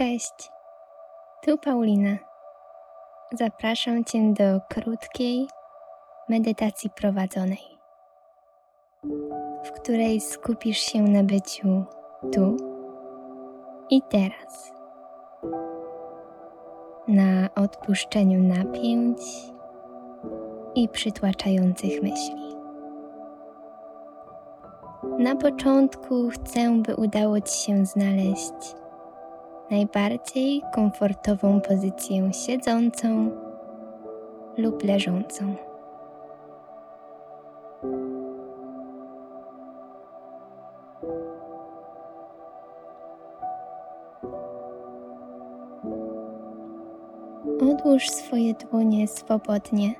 Cześć, tu Paulina. Zapraszam Cię do krótkiej medytacji prowadzonej, w której skupisz się na byciu tu i teraz, na odpuszczeniu napięć i przytłaczających myśli. Na początku chcę, by udało Ci się znaleźć najbardziej komfortową pozycję siedzącą lub leżącą. Odłóż swoje dłonie swobodnie.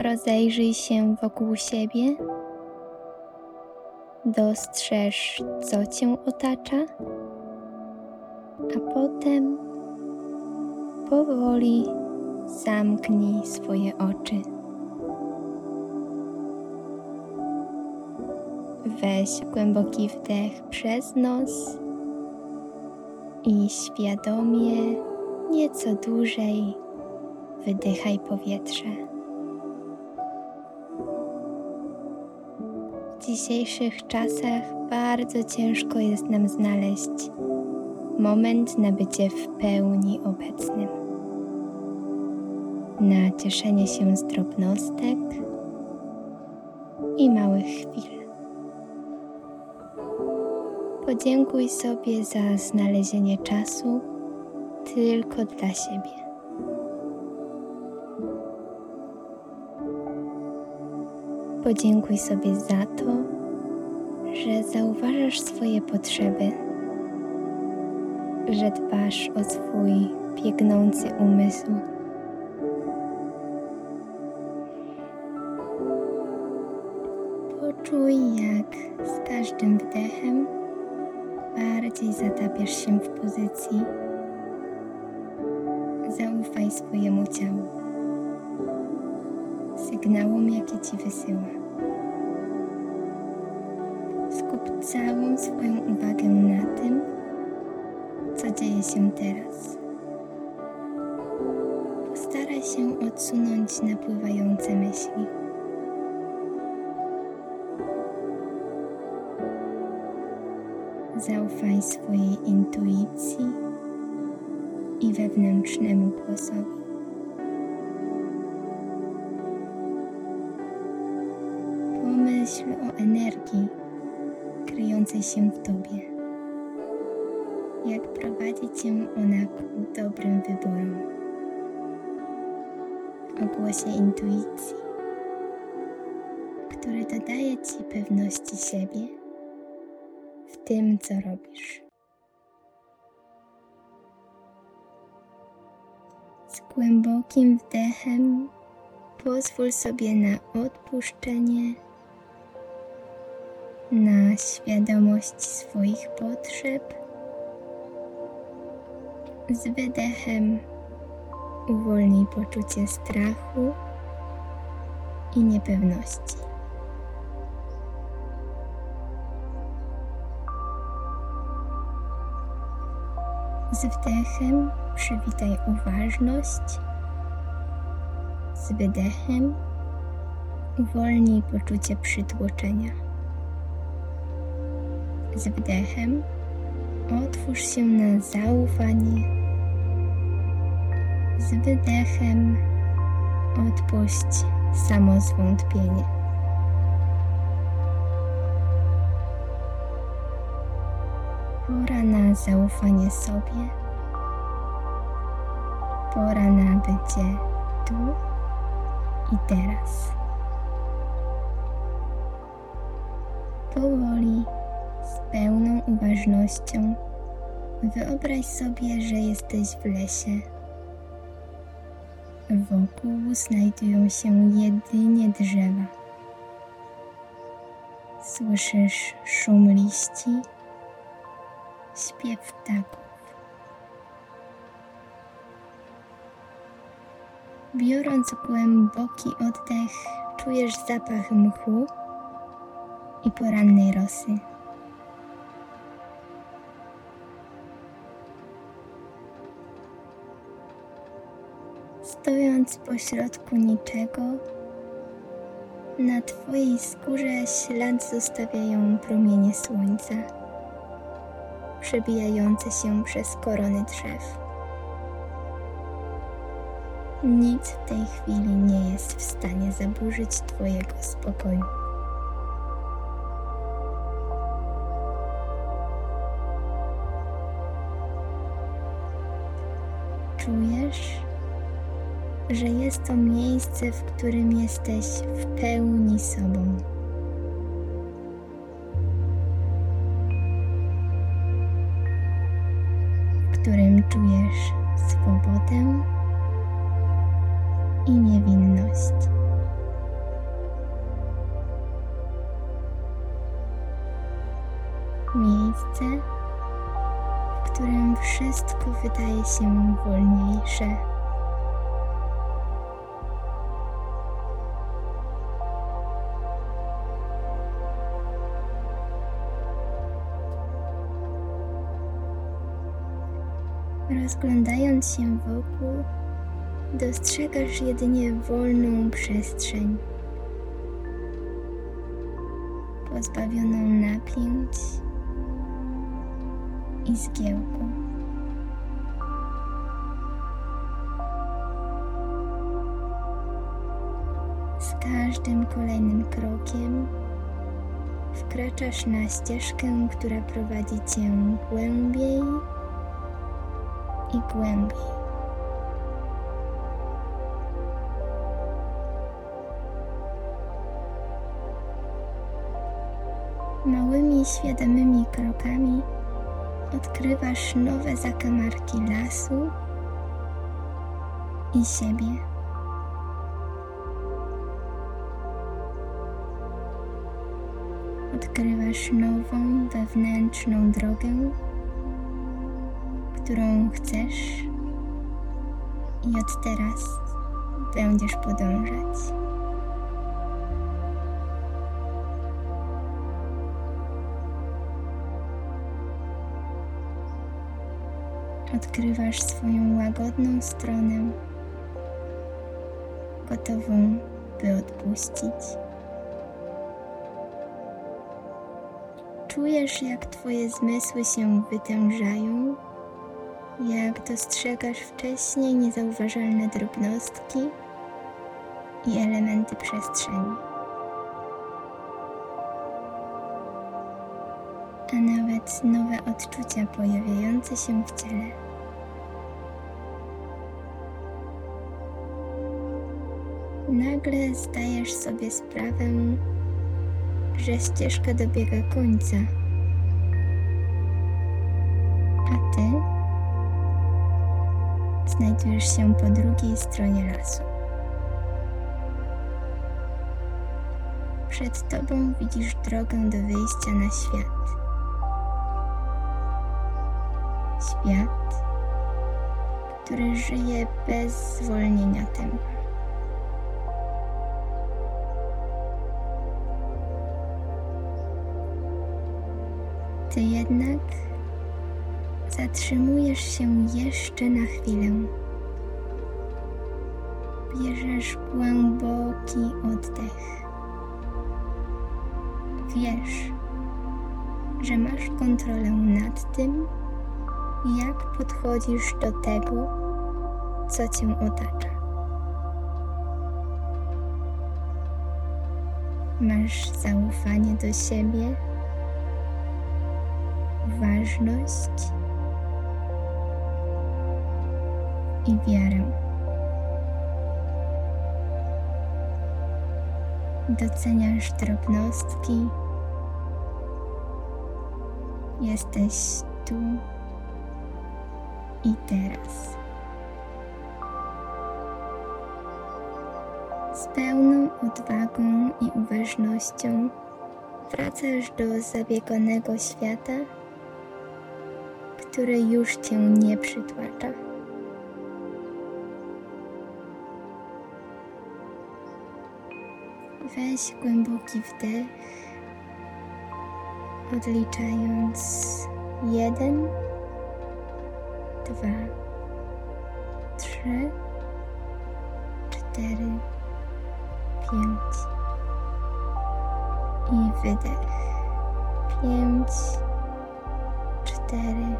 Rozejrzyj się wokół siebie. Dostrzeż, co cię otacza potem powoli zamknij swoje oczy. Weź głęboki wdech przez nos i świadomie nieco dłużej wydychaj powietrze. W dzisiejszych czasach bardzo ciężko jest nam znaleźć moment na bycie w pełni obecnym, na cieszenie się z drobnostek i małych chwil. Podziękuj sobie za znalezienie czasu tylko dla siebie. Podziękuj sobie za to, że zauważasz swoje potrzeby że dbasz o swój biegnący umysł. Poczuj, jak z każdym wdechem bardziej zatapiasz się w pozycji. Zaufaj swojemu ciału, sygnałom, jakie ci wysyła. Skup całą swoją uwagę na tym, co dzieje się teraz. Postaraj się odsunąć napływające myśli. Zaufaj swojej intuicji i wewnętrznemu głosowi. Pomyśl o energii kryjącej się w tobie jak prowadzi Cię ona ku dobrym wyborom. O głosie intuicji, który dodaje Ci pewności siebie w tym, co robisz. Z głębokim wdechem pozwól sobie na odpuszczenie, na świadomość swoich potrzeb z wydechem uwolnij poczucie strachu i niepewności. Z wdechem przywitaj uważność, z wydechem uwolnij poczucie przytłoczenia. Z wdechem otwórz się na zaufanie z wydechem odpuść samozwątpienie. Pora na zaufanie sobie. Pora na bycie tu i teraz. Powoli, z pełną uważnością, wyobraź sobie, że jesteś w lesie Wokół znajdują się jedynie drzewa. Słyszysz szum liści, śpiew ptaków. Biorąc głęboki oddech, czujesz zapach mchu i porannej rosy. Stojąc pośrodku niczego, na Twojej skórze ślad zostawiają promienie słońca, przebijające się przez korony drzew. Nic w tej chwili nie jest w stanie zaburzyć Twojego spokoju. Czujesz, że jest to miejsce, w którym jesteś w pełni sobą. W którym czujesz swobodę i niewinność. Miejsce, w którym wszystko wydaje się wolniejsze. Rozglądając się wokół, dostrzegasz jedynie wolną przestrzeń, pozbawioną napięć i zgiełku. Z każdym kolejnym krokiem wkraczasz na ścieżkę, która prowadzi cię głębiej i głębiej. Małymi, świadomymi krokami odkrywasz nowe zakamarki lasu i siebie. Odkrywasz nową wewnętrzną drogę, którą chcesz i od teraz będziesz podążać. Odkrywasz swoją łagodną stronę, gotową, by odpuścić. Czujesz, jak Twoje zmysły się wytężają jak dostrzegasz wcześniej niezauważalne drobnostki i elementy przestrzeni. A nawet nowe odczucia pojawiające się w ciele. Nagle zdajesz sobie sprawę, że ścieżka dobiega końca, znajdujesz się po drugiej stronie lasu. Przed tobą widzisz drogę do wyjścia na świat. Świat, który żyje bez zwolnienia tempa. Ty jednak Zatrzymujesz się jeszcze na chwilę. Bierzesz głęboki oddech. Wiesz, że masz kontrolę nad tym, jak podchodzisz do tego, co cię otacza. Masz zaufanie do siebie, ważność i wiarę. Doceniasz drobnostki. Jesteś tu i teraz. Z pełną odwagą i uważnością wracasz do zabiegonego świata, który już cię nie przytłacza. Weź głęboki wdech, odliczając jeden, dwa, trzy, cztery, pięć i wydech. Pięć, cztery,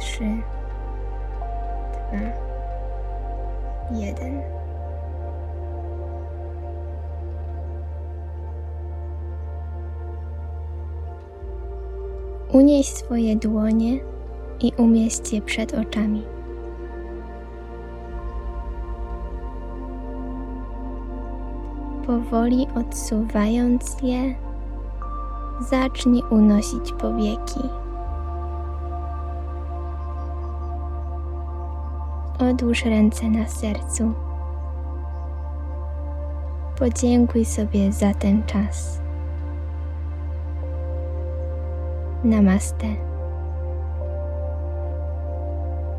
trzy, dwa, jeden. Unieś swoje dłonie i umieść je przed oczami. Powoli odsuwając je, zacznij unosić powieki. Odłóż ręce na sercu. Podziękuj sobie za ten czas. Namaste.